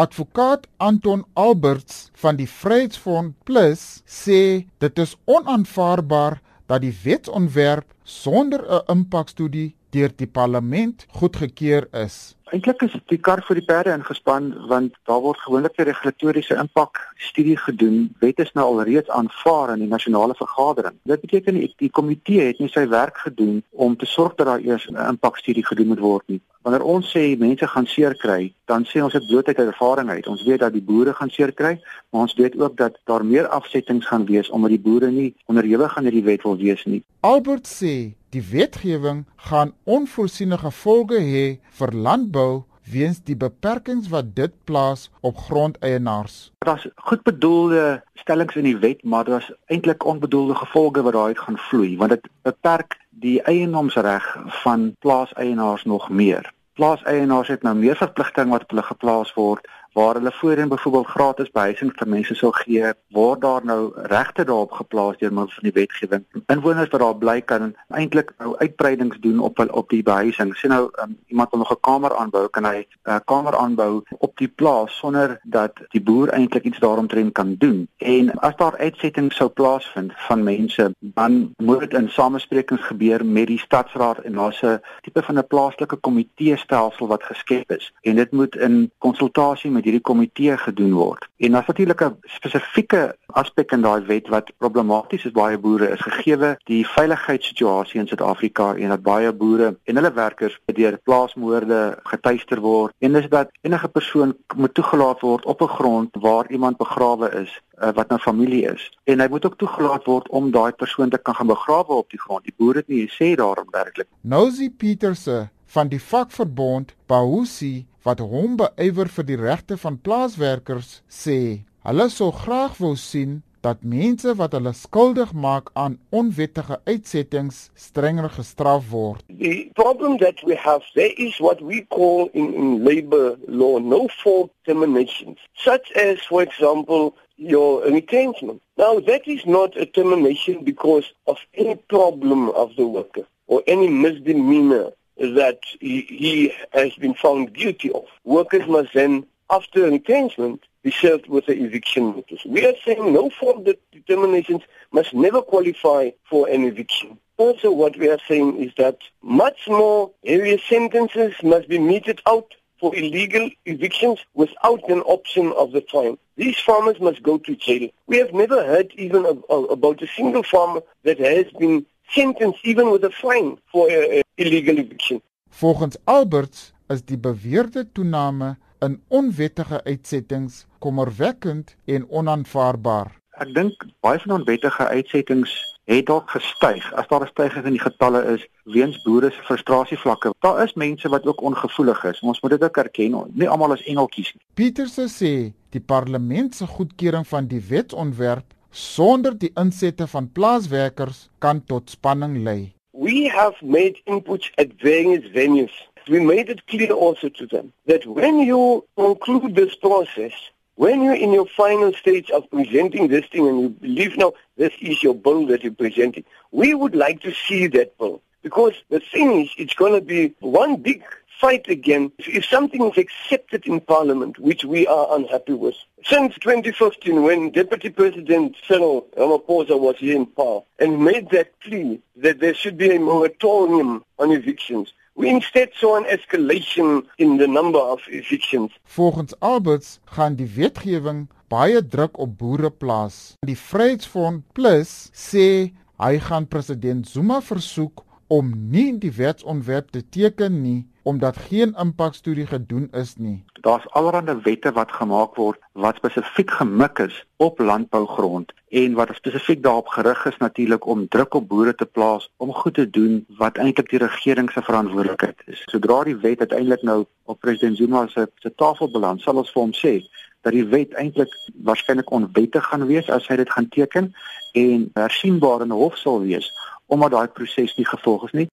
Advokaat Anton Alberts van die Vryheidsfront Plus sê dit is onaanvaarbaar dat die wetsontwerp sonder 'n impakstudie deur die parlement goedgekeur is. Eintlik is die kar vir die perde ingespan want daar word gewoonlik 'n regulatoriese impak studie gedoen. Wet is nou alreeds aanvaar in die nasionale vergadering. Dit beteken die, die komitee het nie sy werk gedoen om te sorg dat daar eers 'n impakstudie gedoen moet word nie. Wanneer ons sê mense gaan seer kry, dan sê ons dit blootheid uit ervaring uit. Ons weet dat die boere gaan seer kry, maar ons weet ook dat daar meer afsettings gaan wees omdat die boere nie onderhewig aan hierdie wet wil wees nie. Albert sê die wetgewing gaan onvoorsiene gevolge hê vir landbou weens die beperkings wat dit plaas op grondeienaars. Daar's goed bedoelde stellings in die wet, maar daar's eintlik onbedoelde gevolge wat daaruit gaan vloei, want dit beperk die eienoomsreg van plaaseienaars nog meer. Plaaseienaars het nou meer verpligtinge wat op hulle geplaas word waar hulle voorheen byvoorbeeld gratis behuising vir mense sou gee, word daar nou regte daarop geplaas deur middel van die wetgewing. Inwoners wat daar bly kan eintlik nou uitbreidings doen op op die behuising. Sien nou um, iemand wil nog 'n kamer aanbou, kan hy 'n uh, kamer aanbou op die plaas sonder dat die boer eintlik iets daaromtrent kan doen. En as daar uitsettings sou plaasvind van mense, dan moet dit in samesprekings gebeur met die stadsraad en daar's 'n tipe van 'n plaaslike komitee stelsel wat geskep is. En dit moet in konsultasie met hierdie komitee gedoen word. En daar's natuurlik 'n spesifieke aspek in daai wet wat problematies is baie boere is gegeewe die veiligheidssituasie in Suid-Afrika en dat baie boere en hulle werkers deur plaasmoorde getuister word. En dis dat enige persoon moet toegelaat word op 'n grond waar iemand begrawe is uh, wat nou familie is. En hy moet ook toegelaat word om daai persoon te kan gaan begrawe op die grond. Die boere het nie gesê daarom werklik. Nosy Peterse van die vakverbond Bahusi wat hom beywer vir die regte van plaaswerkers sê hulle sou graag wou sien dat mense wat hulle skuldig maak aan onwettige uitsettings strenger gestraf word. The problem that we have there is what we call in, in labor law no fault terminations such as for example your retrenchment. Now that is not a termination because of any problem of the worker or any misdemeanor that he, he has been found guilty of. Workers must then, after retrenchment, be served with an eviction notice. We are saying no fault determinations must never qualify for an eviction. Also, what we are saying is that much more heavier sentences must be meted out for illegal evictions without an option of the fine. These farmers must go to jail. We have never heard even about a single farmer that has been sentenced even with a fine for a, a illegal eviction. Volgens Alberts is die beweerde toename in onwettige uitsettings kommerwekkend en onaanvaarbaar. Ek dink baie van onwettige uitsettings het dalk gestyg as daar 'n stygings in die getalle is weens boere se frustrasievlakke. Daar is mense wat ook ongevoelig is. Ons moet dit ook erken. Nie almal is engeltjies nie. Pieterse sê die parlement se goedkeuring van die wetsontwerp sonder die insette van plaaswerkers kan tot spanning lei. We have made inputs at various venues. We made it clear also to them that when you conclude this process, when you're in your final stage of presenting this thing and you believe now this is your bill that you're presenting, we would like to see that bill. Because the thing is, it's going to be one big fight again if something is accepted in Parliament, which we are unhappy with. Since 2015, when Deputy President Cyril Ramaphosa was here in power and made that plea that there should be a moratorium on evictions, we instead saw an escalation in the number of evictions. Volgens Alberts gaan die wetgewing baie druk op boere plaas. Die Vryheidsfront Plus sê hy gaan president Zuma versoek om nie die wetsontwerp te teken nie omdat geen impakstudie gedoen is nie. Daar's allerlei wette wat gemaak word wat spesifiek gemik is op landbougrond en wat spesifiek daarop gerig is natuurlik om druk op boere te plaas om goed te doen wat eintlik die regering se verantwoordelikheid is. Sodra die wet uiteindelik nou op president Zuma se se tafel beland, sal ons vir hom sê dat die wet eintlik waarskynlik onwettig gaan wees as hy dit gaan teken en hersienbaar in 'n hof sal wees omdat daai proses nie gevolg is nie